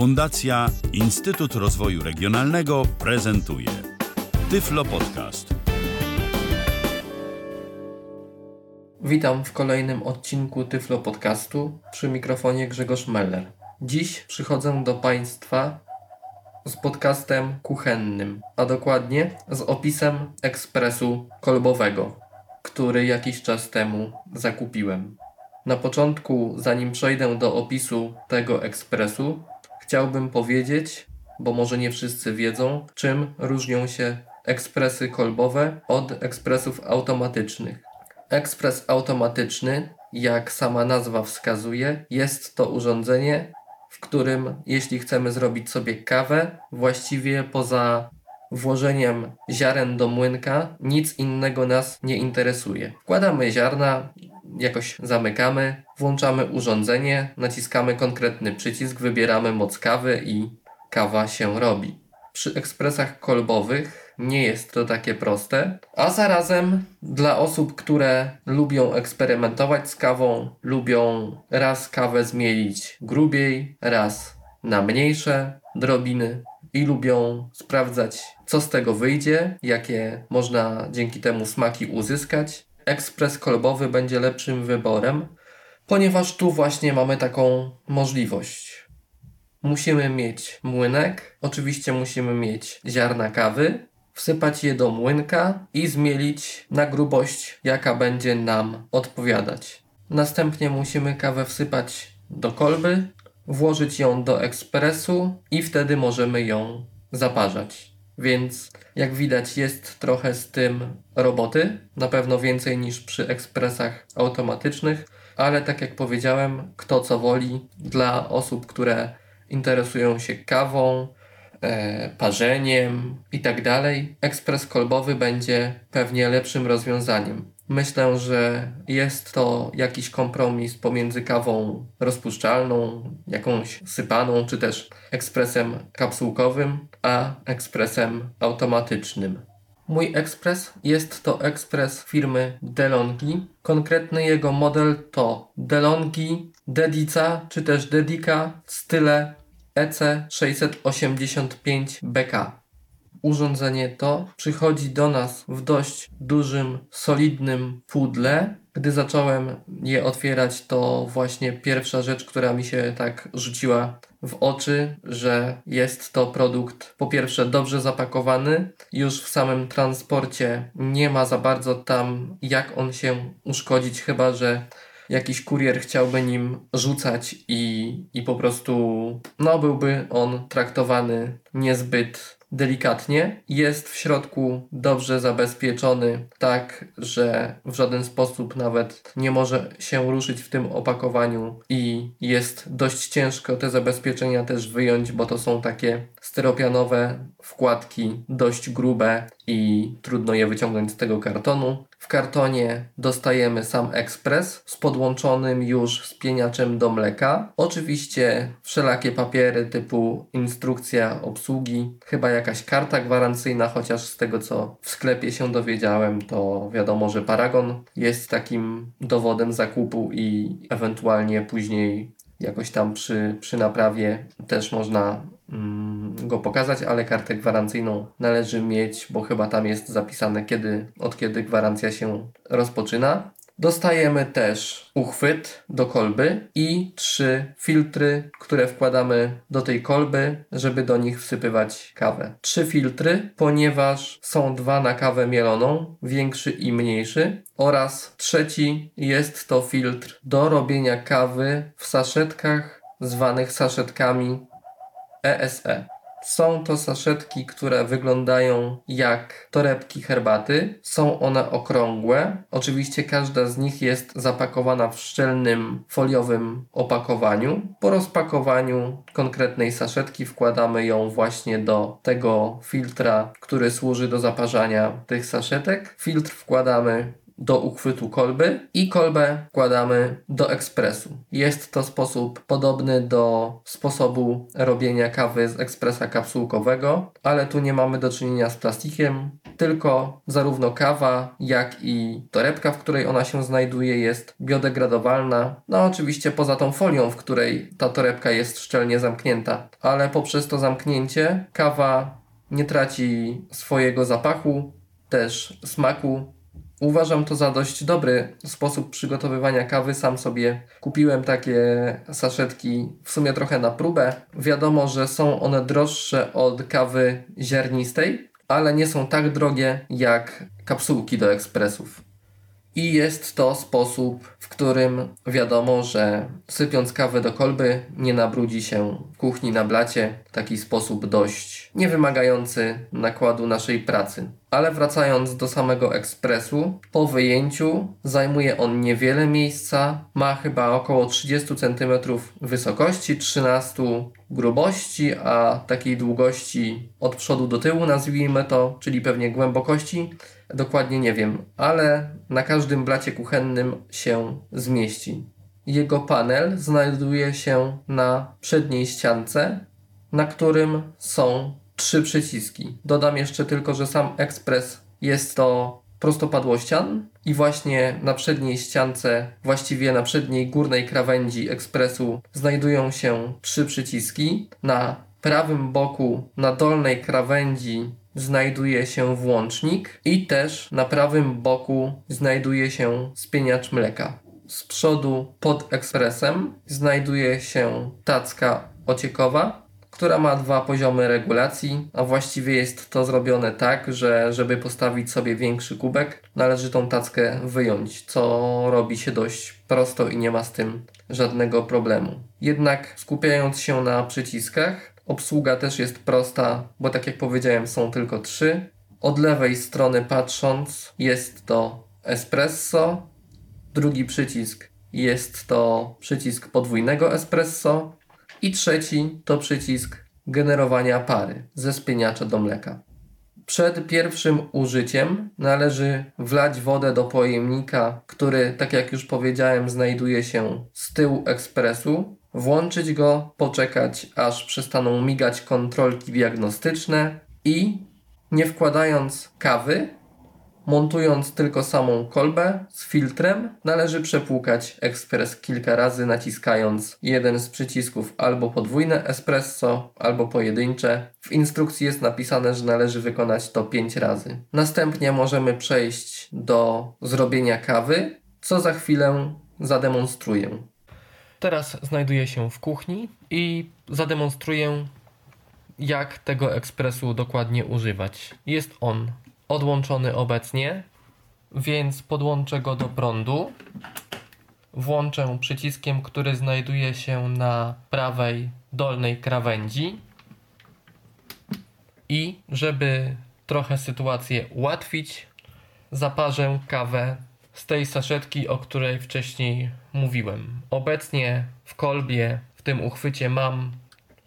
Fundacja Instytut Rozwoju Regionalnego prezentuje Tyflo Podcast. Witam w kolejnym odcinku Tyflo Podcastu przy mikrofonie Grzegorz Meller. Dziś przychodzę do Państwa z podcastem kuchennym, a dokładnie z opisem ekspresu kolbowego, który jakiś czas temu zakupiłem. Na początku, zanim przejdę do opisu tego ekspresu, chciałbym powiedzieć, bo może nie wszyscy wiedzą, czym różnią się ekspresy kolbowe od ekspresów automatycznych. Ekspres automatyczny, jak sama nazwa wskazuje, jest to urządzenie, w którym jeśli chcemy zrobić sobie kawę, właściwie poza włożeniem ziaren do młynka nic innego nas nie interesuje. Wkładamy ziarna, jakoś zamykamy, włączamy urządzenie, naciskamy konkretny przycisk, wybieramy moc kawy i kawa się robi. Przy ekspresach kolbowych nie jest to takie proste, a zarazem dla osób, które lubią eksperymentować z kawą, lubią raz kawę zmielić grubiej, raz na mniejsze drobiny i lubią sprawdzać, co z tego wyjdzie, jakie można dzięki temu smaki uzyskać, ekspres kolbowy będzie lepszym wyborem, ponieważ tu właśnie mamy taką możliwość. Musimy mieć młynek, oczywiście musimy mieć ziarna kawy, wsypać je do młynka i zmielić na grubość, jaka będzie nam odpowiadać. Następnie musimy kawę wsypać do kolby, włożyć ją do ekspresu i wtedy możemy ją zaparzać. Więc jak widać jest trochę z tym roboty, na pewno więcej niż przy ekspresach automatycznych, ale tak jak powiedziałem, kto co woli, dla osób, które interesują się kawą, e, parzeniem i tak dalej, ekspres kolbowy będzie pewnie lepszym rozwiązaniem. Myślę, że jest to jakiś kompromis pomiędzy kawą rozpuszczalną, jakąś sypaną, czy też ekspresem kapsułkowym, a ekspresem automatycznym. Mój ekspres jest to ekspres firmy DeLonghi. Konkretny jego model to DeLonghi Dedica czy też Dedica w style EC685BK. Urządzenie to przychodzi do nas w dość dużym, solidnym pudle. Gdy zacząłem je otwierać, to właśnie pierwsza rzecz, która mi się tak rzuciła w oczy, że jest to produkt po pierwsze dobrze zapakowany, już w samym transporcie nie ma za bardzo tam jak on się uszkodzić, chyba że jakiś kurier chciałby nim rzucać i, i po prostu no byłby on traktowany niezbyt delikatnie. Jest w środku dobrze zabezpieczony, tak że w żaden sposób nawet nie może się ruszyć w tym opakowaniu i jest dość ciężko te zabezpieczenia też wyjąć, bo to są takie styropianowe wkładki, dość grube i trudno je wyciągnąć z tego kartonu. W kartonie dostajemy sam ekspres z podłączonym już spieniaczem do mleka. Oczywiście wszelakie papiery typu instrukcja obsługi, chyba jakaś karta gwarancyjna, chociaż z tego co w sklepie się dowiedziałem, to wiadomo, że Paragon jest takim dowodem zakupu i ewentualnie później jakoś tam przy, przy naprawie też można go pokazać, ale kartę gwarancyjną należy mieć, bo chyba tam jest zapisane kiedy, od kiedy gwarancja się rozpoczyna. Dostajemy też uchwyt do kolby i trzy filtry, które wkładamy do tej kolby, żeby do nich wsypywać kawę. Trzy filtry, ponieważ są dwa na kawę mieloną, większy i mniejszy, oraz trzeci jest to filtr do robienia kawy w saszetkach zwanych saszetkami ESE. Są to saszetki, które wyglądają jak torebki herbaty. Są one okrągłe. Oczywiście każda z nich jest zapakowana w szczelnym foliowym opakowaniu. Po rozpakowaniu konkretnej saszetki wkładamy ją właśnie do tego filtra, który służy do zaparzania tych saszetek. Filtr wkładamy do uchwytu kolby i kolbę wkładamy do ekspresu. Jest to sposób podobny do sposobu robienia kawy z ekspresa kapsułkowego, ale tu nie mamy do czynienia z plastikiem, tylko zarówno kawa, jak i torebka, w której ona się znajduje, jest biodegradowalna. No oczywiście poza tą folią, w której ta torebka jest szczelnie zamknięta, ale poprzez to zamknięcie kawa nie traci swojego zapachu, też smaku. Uważam to za dość dobry sposób przygotowywania kawy. Sam sobie kupiłem takie saszetki w sumie trochę na próbę. Wiadomo, że są one droższe od kawy ziarnistej, ale nie są tak drogie jak kapsułki do ekspresów. I jest to sposób, w którym wiadomo, że sypiąc kawę do kolby nie nabrudzi się kuchni na blacie. Taki sposób dość niewymagający nakładu naszej pracy. Ale wracając do samego ekspresu, po wyjęciu zajmuje on niewiele miejsca, ma chyba około 30 cm wysokości, 13 grubości, a takiej długości od przodu do tyłu nazwijmy to, czyli pewnie głębokości Dokładnie nie wiem, ale na każdym blacie kuchennym się zmieści. Jego panel znajduje się na przedniej ściance, na którym są trzy przyciski. Dodam jeszcze tylko, że sam ekspres jest to prostopadłościan i właśnie na przedniej ściance, właściwie na przedniej górnej krawędzi ekspresu znajdują się trzy przyciski. Na prawym boku, na dolnej krawędzi znajduje się włącznik i też na prawym boku znajduje się spieniacz mleka. Z przodu pod ekspresem znajduje się tacka ociekowa, która ma dwa poziomy regulacji, a właściwie jest to zrobione tak, że żeby postawić sobie większy kubek, należy tą tackę wyjąć, co robi się dość prosto i nie ma z tym żadnego problemu. Jednak skupiając się na przyciskach, Obsługa też jest prosta, bo tak jak powiedziałem, są tylko trzy. Od lewej strony patrząc, jest to espresso. Drugi przycisk jest to przycisk podwójnego espresso. I trzeci to przycisk generowania pary ze spieniacza do mleka. Przed pierwszym użyciem należy wlać wodę do pojemnika, który, tak jak już powiedziałem, znajduje się z tyłu ekspresu włączyć go, poczekać aż przestaną migać kontrolki diagnostyczne i nie wkładając kawy, montując tylko samą kolbę z filtrem, należy przepłukać ekspres kilka razy, naciskając jeden z przycisków albo podwójne espresso, albo pojedyncze. W instrukcji jest napisane, że należy wykonać to 5 razy. Następnie możemy przejść do zrobienia kawy, co za chwilę zademonstruję. Teraz znajduję się w kuchni i zademonstruję, jak tego ekspresu dokładnie używać. Jest on odłączony obecnie, więc podłączę go do prądu. Włączę przyciskiem, który znajduje się na prawej dolnej krawędzi. I żeby trochę sytuację ułatwić, zaparzę kawę z tej saszetki, o której wcześniej mówiłem. Obecnie w kolbie, w tym uchwycie mam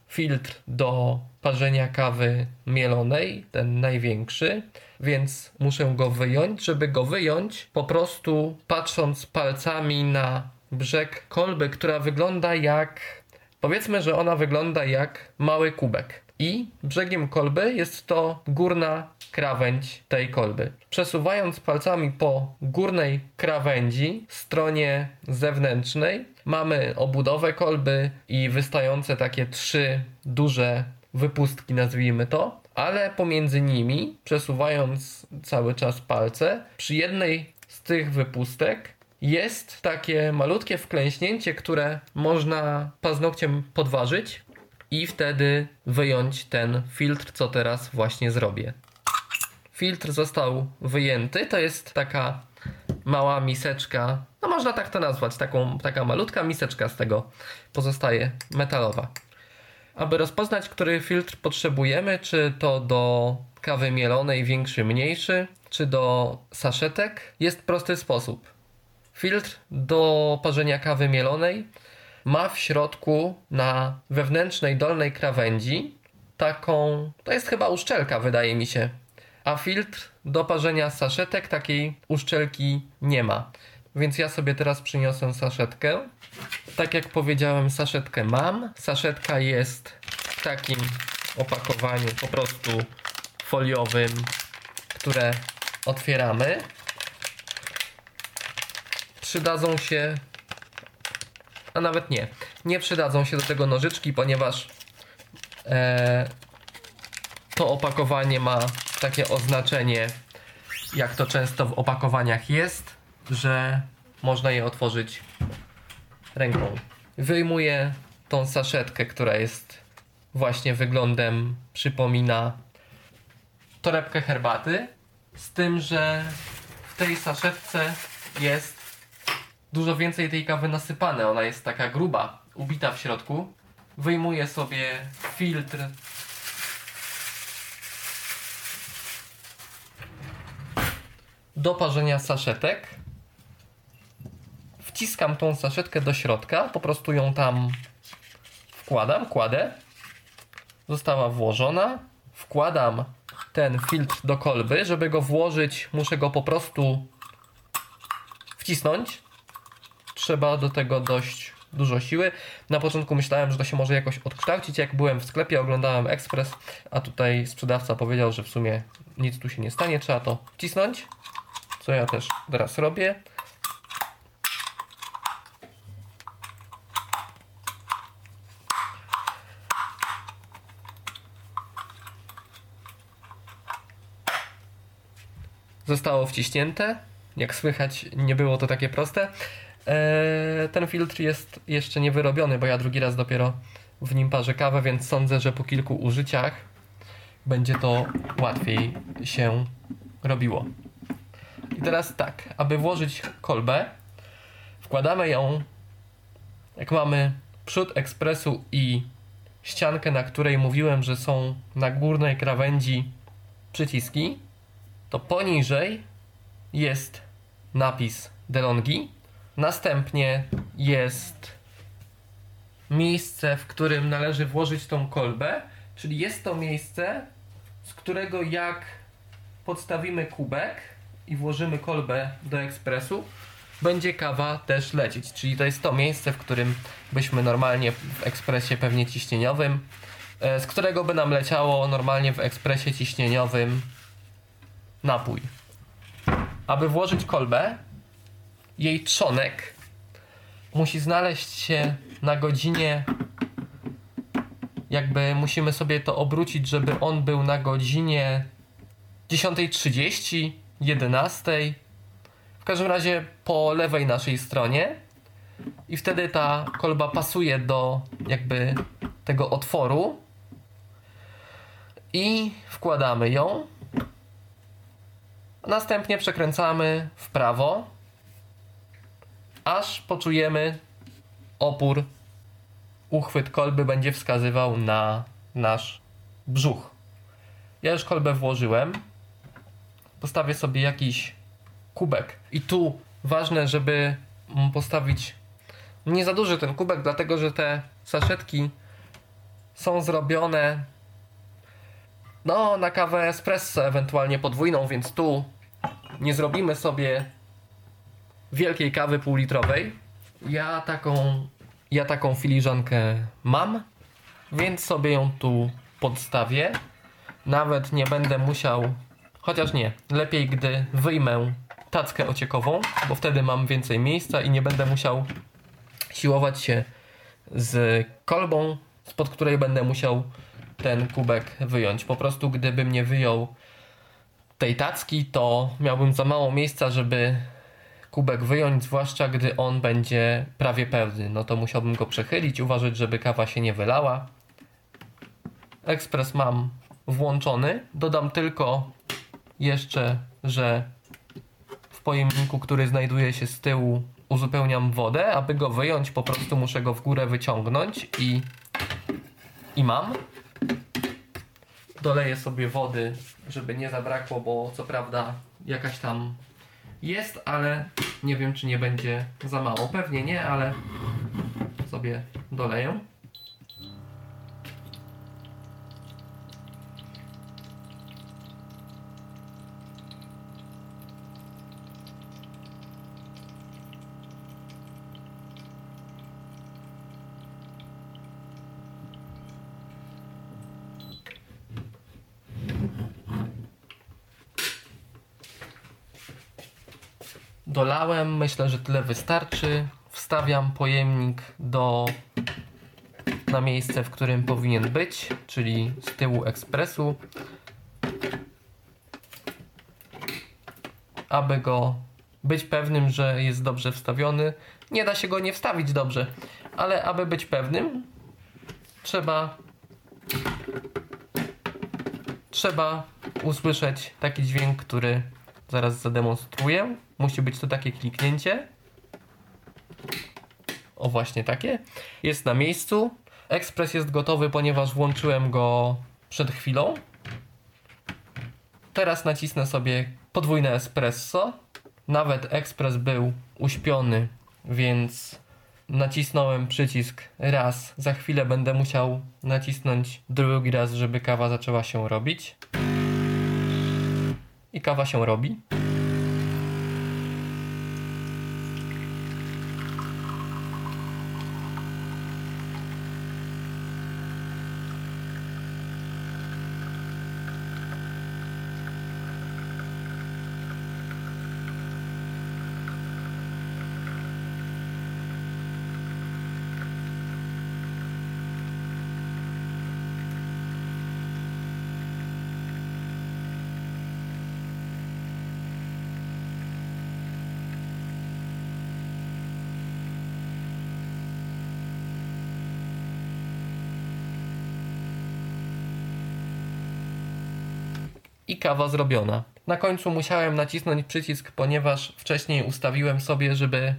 filtr do parzenia kawy mielonej, ten największy, więc muszę go wyjąć. Żeby go wyjąć, po prostu patrząc palcami na brzeg kolby, która wygląda jak. Powiedzmy, że ona wygląda jak mały kubek i brzegiem kolby jest to górna krawędź tej kolby. Przesuwając palcami po górnej krawędzi, stronie zewnętrznej, mamy obudowę kolby i wystające takie trzy duże wypustki, nazwijmy to, ale pomiędzy nimi, przesuwając cały czas palce, przy jednej z tych wypustek jest takie malutkie wklęśnięcie, które można paznokciem podważyć i wtedy wyjąć ten filtr, co teraz właśnie zrobię. Filtr został wyjęty. To jest taka mała miseczka, no można tak to nazwać, taką, taka malutka miseczka z tego pozostaje metalowa. Aby rozpoznać, który filtr potrzebujemy, czy to do kawy mielonej większy, mniejszy, czy do saszetek, jest prosty sposób. Filtr do parzenia kawy mielonej ma w środku na wewnętrznej dolnej krawędzi taką, to jest chyba uszczelka wydaje mi się, A filtr do parzenia saszetek takiej uszczelki nie ma. Więc ja sobie teraz przyniosę saszetkę. Tak jak powiedziałem, saszetkę mam. Saszetka jest w takim opakowaniu po prostu foliowym, które otwieramy. Przydadzą się, a nawet nie, nie przydadzą się do tego nożyczki, ponieważ e, to opakowanie ma takie oznaczenie, jak to często w opakowaniach jest, że można je otworzyć ręką. Wyjmuję tą saszetkę, która jest właśnie wyglądem przypomina torebkę herbaty, z tym, że w tej saszetce jest dużo więcej tej kawy nasypane. Ona jest taka gruba, ubita w środku. Wyjmuję sobie filtr do parzenia saszetek. Wciskam tą saszetkę do środka, po prostu ją tam wkładam, kładę. Została włożona. Wkładam ten filtr do kolby. Żeby go włożyć, muszę go po prostu wcisnąć. Trzeba do tego dość dużo siły. Na początku myślałem, że to się może jakoś odkształcić. Jak byłem w sklepie, oglądałem ekspres, a tutaj sprzedawca powiedział, że w sumie nic tu się nie stanie. Trzeba to wcisnąć, co ja też teraz robię. Zostało wciśnięte. Jak słychać, nie było to takie proste. Eee, ten filtr jest jeszcze nie wyrobiony, bo ja drugi raz dopiero w nim parzę kawę, więc sądzę, że po kilku użyciach będzie to łatwiej się robiło. I teraz tak, aby włożyć kolbę, wkładamy ją, jak mamy przód ekspresu i ściankę, na której mówiłem, że są na górnej krawędzi przyciski, to poniżej jest napis DeLonghi. Następnie jest miejsce, w którym należy włożyć tą kolbę, czyli jest to miejsce, z którego jak podstawimy kubek i włożymy kolbę do ekspresu, będzie kawa też lecieć. Czyli to jest to miejsce, w którym byśmy normalnie w ekspresie pewnie ciśnieniowym, e, z którego by nam leciało normalnie w ekspresie ciśnieniowym napój. Aby włożyć kolbę, jej trzonek musi znaleźć się na godzinie. Jakby musimy sobie to obrócić, żeby on był na godzinie 10.30, 11. W każdym razie po lewej naszej stronie. I wtedy ta kolba pasuje do jakby tego otworu. I wkładamy ją. Następnie przekręcamy w prawo, aż poczujemy opór. Uchwyt kolby będzie wskazywał na nasz brzuch. Ja już kolbę włożyłem. Postawię sobie jakiś kubek. I tu ważne, żeby postawić nie za duży ten kubek, dlatego że te saszetki są zrobione no, na kawę espresso, ewentualnie podwójną, więc tu nie zrobimy sobie wielkiej kawy półlitrowej. Ja taką, ja taką filiżankę mam, więc sobie ją tu podstawię. Nawet nie będę musiał, chociaż nie, lepiej gdy wyjmę tackę ociekową, bo wtedy mam więcej miejsca i nie będę musiał siłować się z kolbą, spod której będę musiał ten kubek wyjąć. Po prostu gdybym nie wyjął tej tacki, to miałbym za mało miejsca, żeby kubek wyjąć, zwłaszcza gdy on będzie prawie pełny. No to musiałbym go przechylić, uważać, żeby kawa się nie wylała. Ekspres mam włączony. Dodam tylko jeszcze, że w pojemniku, który znajduje się z tyłu, uzupełniam wodę. Aby go wyjąć, po prostu muszę go w górę wyciągnąć i, i mam. Doleję sobie wody, żeby nie zabrakło, bo co prawda jakaś tam jest, ale nie wiem, czy nie będzie za mało. Pewnie nie, ale sobie doleję. Dolałem, myślę, że tyle wystarczy. Wstawiam pojemnik do na miejsce, w którym powinien być, czyli z tyłu ekspresu. Aby go być pewnym, że jest dobrze wstawiony. Nie da się go nie wstawić dobrze, ale aby być pewnym, trzeba trzeba usłyszeć taki dźwięk, który zaraz zademonstruję. Musi być to takie kliknięcie. O właśnie takie. Jest na miejscu. Ekspres jest gotowy, ponieważ włączyłem go przed chwilą. Teraz nacisnę sobie podwójne espresso. Nawet ekspres był uśpiony, więc nacisnąłem przycisk raz. Za chwilę będę musiał nacisnąć drugi raz, żeby kawa zaczęła się robić. I kawa się robi. I kawa zrobiona. Na końcu musiałem nacisnąć przycisk, ponieważ wcześniej ustawiłem sobie, żeby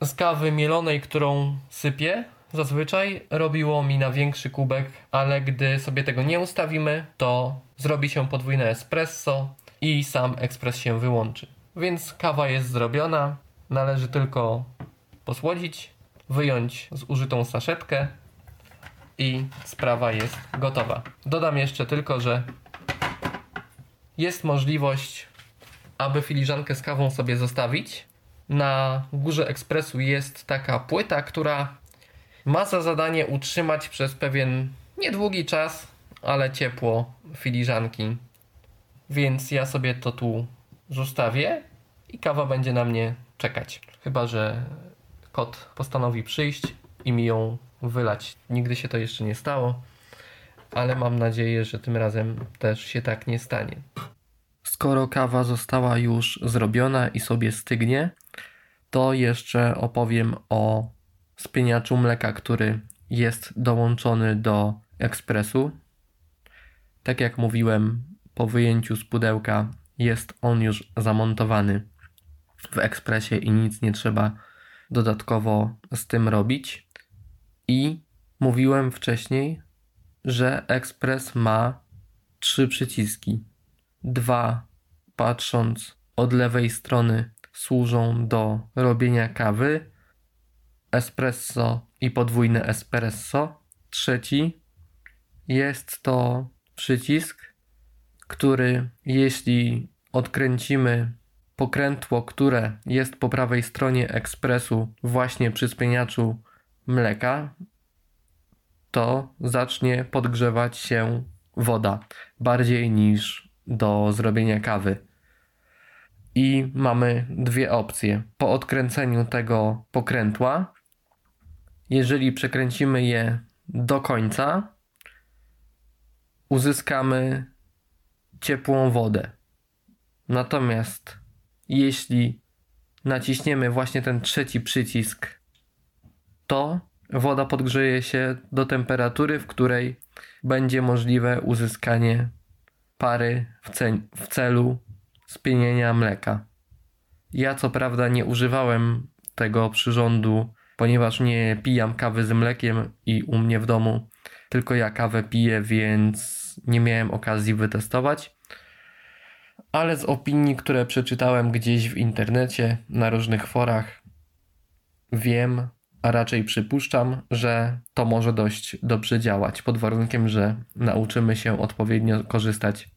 z kawy mielonej, którą sypię, zazwyczaj robiło mi na większy kubek, ale gdy sobie tego nie ustawimy, to zrobi się podwójne espresso i sam ekspres się wyłączy. Więc kawa jest zrobiona, należy tylko posłodzić, wyjąć zużytą saszetkę i sprawa jest gotowa. Dodam jeszcze tylko, że jest możliwość, aby filiżankę z kawą sobie zostawić. Na górze ekspresu jest taka płyta, która ma za zadanie utrzymać przez pewien niedługi czas, ale ciepło filiżanki. Więc ja sobie to tu zostawię i kawa będzie na mnie czekać. Chyba, że kot postanowi przyjść i mi ją wylać. Nigdy się to jeszcze nie stało, ale mam nadzieję, że tym razem też się tak nie stanie. Skoro kawa została już zrobiona i sobie stygnie, to jeszcze opowiem o spieniaczu mleka, który jest dołączony do ekspresu. Tak jak mówiłem, po wyjęciu z pudełka jest on już zamontowany w ekspresie i nic nie trzeba dodatkowo z tym robić. I mówiłem wcześniej, że ekspres ma trzy przyciski. Dwa, patrząc od lewej strony, służą do robienia kawy. Espresso i podwójne espresso. Trzeci jest to przycisk, który jeśli odkręcimy pokrętło, które jest po prawej stronie ekspresu właśnie przy spieniaczu mleka, to zacznie podgrzewać się woda bardziej niż do zrobienia kawy. I mamy dwie opcje. Po odkręceniu tego pokrętła, jeżeli przekręcimy je do końca, uzyskamy ciepłą wodę. Natomiast jeśli naciśniemy właśnie ten trzeci przycisk, to woda podgrzeje się do temperatury, w której będzie możliwe uzyskanie pary w, ce- w celu spienienia mleka. Ja co prawda nie używałem tego przyrządu, ponieważ nie pijam kawy z mlekiem i u mnie w domu tylko ja kawę piję, więc nie miałem okazji wytestować. Ale z opinii, które przeczytałem gdzieś w internecie, na różnych forach, wiem, a raczej przypuszczam, że to może dość dobrze działać, pod warunkiem, że nauczymy się odpowiednio korzystać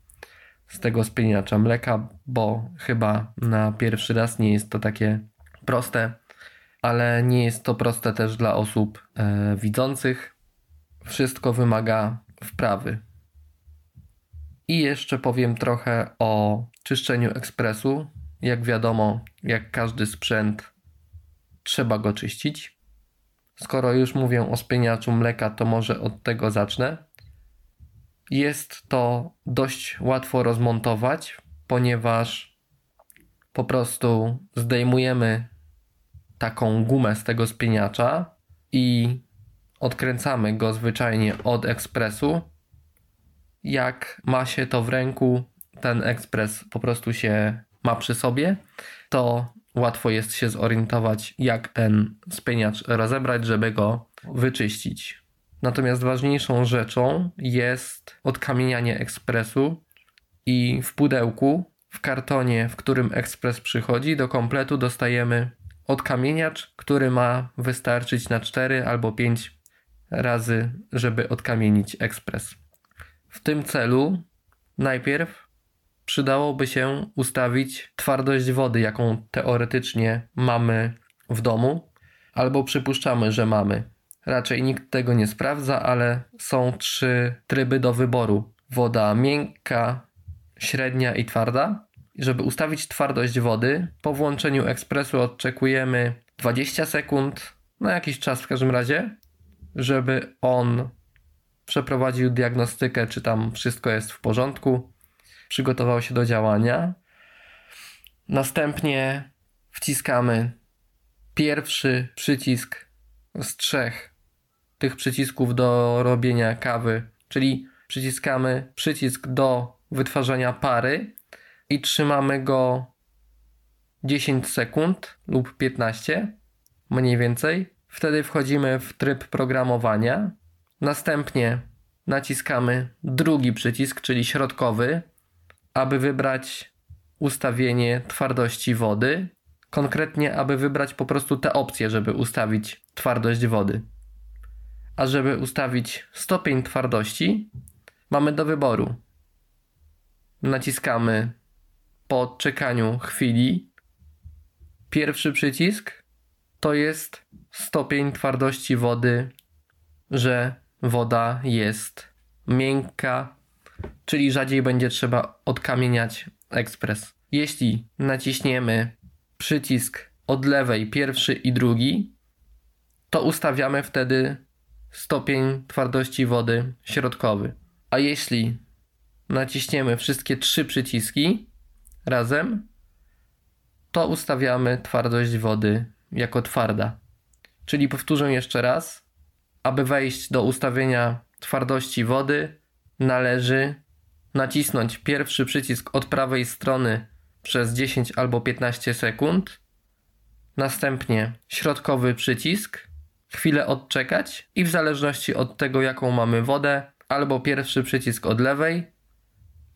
z tego spieniacza mleka, bo chyba na pierwszy raz nie jest to takie proste, ale nie jest to proste też dla osób e, widzących. Wszystko wymaga wprawy. I jeszcze powiem trochę o czyszczeniu ekspresu. jak wiadomo, jak każdy sprzęt, trzeba go czyścić. Skoro już mówię o spieniaczu mleka, to może od tego zacznę. Jest to dość łatwo rozmontować, ponieważ po prostu zdejmujemy taką gumę z tego spieniacza i odkręcamy go zwyczajnie od ekspresu. Jak ma się to w ręku, ten ekspres po prostu się ma przy sobie, to łatwo jest się zorientować, jak ten spieniacz rozebrać, żeby go wyczyścić. Natomiast ważniejszą rzeczą jest odkamienianie ekspresu i w pudełku, w kartonie, w którym ekspres przychodzi, do kompletu dostajemy odkamieniacz, który ma wystarczyć na 4 albo 5 razy, żeby odkamienić ekspres. W tym celu najpierw przydałoby się ustawić twardość wody, jaką teoretycznie mamy w domu, albo przypuszczamy, że mamy. Raczej nikt tego nie sprawdza, ale są trzy tryby do wyboru: woda miękka, średnia i twarda. Żeby ustawić twardość wody, po włączeniu ekspresu odczekujemy 20 sekund, na jakiś czas w każdym razie, żeby on przeprowadził diagnostykę, czy tam wszystko jest w porządku, przygotował się do działania. Następnie wciskamy pierwszy przycisk z trzech tych przycisków do robienia kawy, czyli przyciskamy przycisk do wytwarzania pary i trzymamy go 10 sekund lub 15 mniej więcej. Wtedy wchodzimy w tryb programowania. Następnie naciskamy drugi przycisk, czyli środkowy, aby wybrać ustawienie twardości wody. Konkretnie, aby wybrać po prostu te opcje, żeby ustawić twardość wody. A żeby ustawić stopień twardości, mamy do wyboru. Naciskamy po czekaniu chwili. Pierwszy przycisk to jest stopień twardości wody, że woda jest miękka, czyli rzadziej będzie trzeba odkamieniać ekspres. Jeśli naciśniemy przycisk od lewej, pierwszy i drugi, to ustawiamy wtedy stopień twardości wody środkowy. A jeśli naciśniemy wszystkie trzy przyciski razem, to ustawiamy twardość wody jako twarda. Czyli powtórzę jeszcze raz, aby wejść do ustawienia twardości wody, należy nacisnąć pierwszy przycisk od prawej strony przez 10 albo 15 sekund, następnie środkowy przycisk, chwilę odczekać i w zależności od tego, jaką mamy wodę, albo pierwszy przycisk od lewej,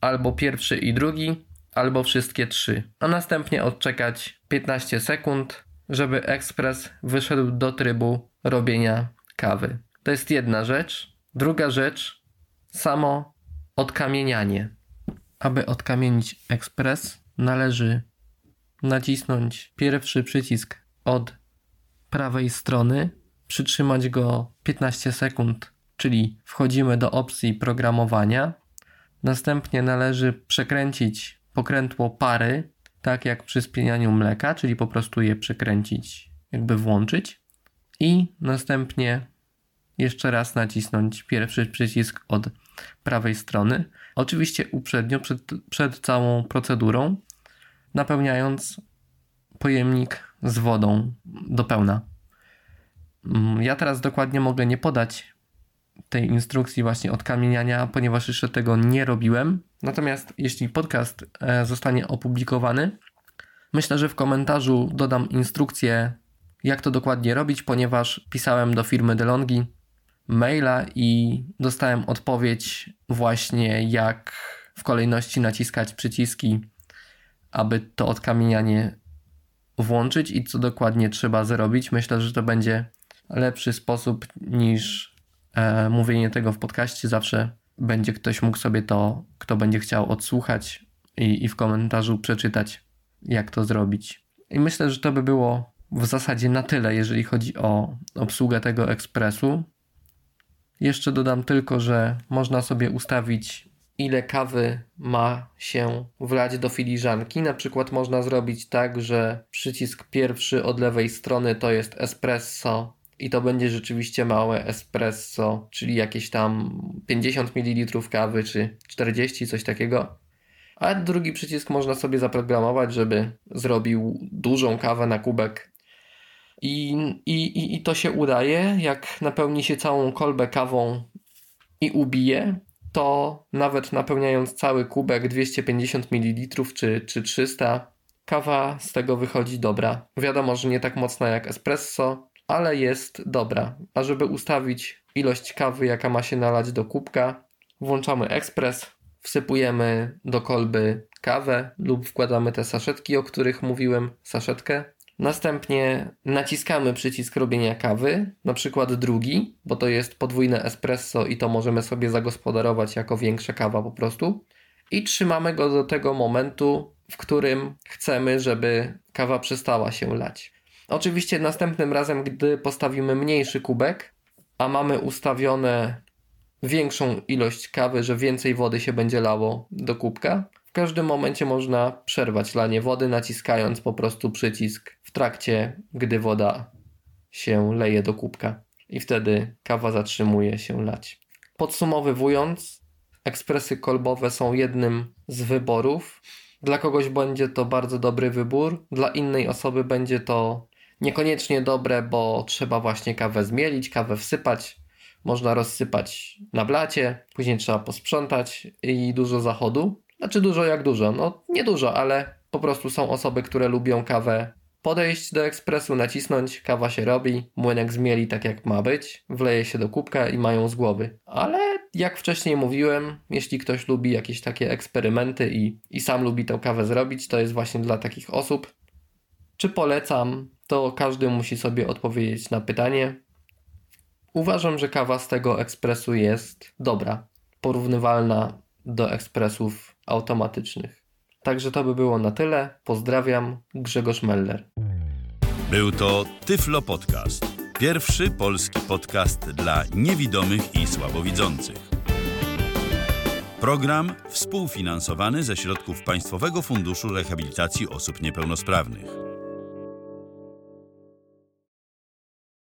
albo pierwszy i drugi, albo wszystkie trzy, a następnie odczekać 15 sekund, żeby ekspres wyszedł do trybu robienia kawy. To jest jedna rzecz. Druga rzecz, samo odkamienianie. Aby odkamienić ekspres, należy nacisnąć pierwszy przycisk od prawej strony, przytrzymać go 15 sekund, czyli wchodzimy do opcji programowania. Następnie należy przekręcić pokrętło pary, tak jak przy spienianiu mleka, czyli po prostu je przekręcić, jakby włączyć. I następnie jeszcze raz nacisnąć pierwszy przycisk od prawej strony. Oczywiście uprzednio, przed, przed całą procedurą, napełniając pojemnik z wodą do pełna. Mm, ja teraz dokładnie mogę nie podać tej instrukcji właśnie od kamieniania, ponieważ jeszcze tego nie robiłem. Natomiast jeśli podcast e, zostanie opublikowany, myślę, że w komentarzu dodam instrukcję, jak to dokładnie robić, ponieważ pisałem do firmy DeLonghi maila i dostałem odpowiedź właśnie jak w kolejności naciskać przyciski, aby to odkamienianie włączyć i co dokładnie trzeba zrobić. Myślę, że to będzie lepszy sposób niż e, mówienie tego w podcaście. Zawsze będzie ktoś mógł sobie to, kto będzie chciał odsłuchać i, i w komentarzu przeczytać, jak to zrobić. I myślę, że to by było w zasadzie na tyle, jeżeli chodzi o obsługę tego ekspresu. Jeszcze dodam tylko, że można sobie ustawić ile kawy ma się wlać do filiżanki. Na przykład można zrobić tak, że przycisk pierwszy od lewej strony to jest espresso i to będzie rzeczywiście małe espresso, czyli jakieś tam 50 ml kawy czy 40, coś takiego. A drugi przycisk można sobie zaprogramować, żeby zrobił dużą kawę na kubek. I, i, I to się udaje, jak napełni się całą kolbę kawą i ubije, to nawet napełniając cały kubek 250 ml czy, czy 300, kawa z tego wychodzi dobra. Wiadomo, że nie tak mocna jak espresso, ale jest dobra. A żeby ustawić ilość kawy, jaka ma się nalać do kubka, włączamy ekspres, wsypujemy do kolby kawę lub wkładamy te saszetki, o których mówiłem, saszetkę. Następnie naciskamy przycisk robienia kawy, na przykład drugi, bo to jest podwójne espresso i to możemy sobie zagospodarować jako większa kawa po prostu. I trzymamy go do tego momentu, w którym chcemy, żeby kawa przestała się lać. Oczywiście następnym razem, gdy postawimy mniejszy kubek, a mamy ustawione większą ilość kawy, że więcej wody się będzie lało do kubka, w każdym momencie można przerwać lanie wody, naciskając po prostu przycisk w trakcie, gdy woda się leje do kubka. I wtedy kawa zatrzymuje się lać. Podsumowując, ekspresy kolbowe są jednym z wyborów. Dla kogoś będzie to bardzo dobry wybór, dla innej osoby będzie to niekoniecznie dobre, bo trzeba właśnie kawę zmielić, kawę wsypać. Można rozsypać na blacie, później trzeba posprzątać i dużo zachodu. Znaczy dużo jak dużo, no nie dużo, ale po prostu są osoby, które lubią kawę podejść do ekspresu, nacisnąć, kawa się robi, młynek zmieli tak jak ma być, wleje się do kubka i mają z głowy. Ale jak wcześniej mówiłem, jeśli ktoś lubi jakieś takie eksperymenty i, i sam lubi tę kawę zrobić, to jest właśnie dla takich osób. Czy polecam? To każdy musi sobie odpowiedzieć na pytanie. Uważam, że kawa z tego ekspresu jest dobra, porównywalna do ekspresów automatycznych. Także to by było na tyle. Pozdrawiam, Grzegorz Meller. Był to Tyflo Podcast. Pierwszy polski podcast dla niewidomych i słabowidzących. Program współfinansowany ze środków Państwowego Funduszu Rehabilitacji Osób Niepełnosprawnych.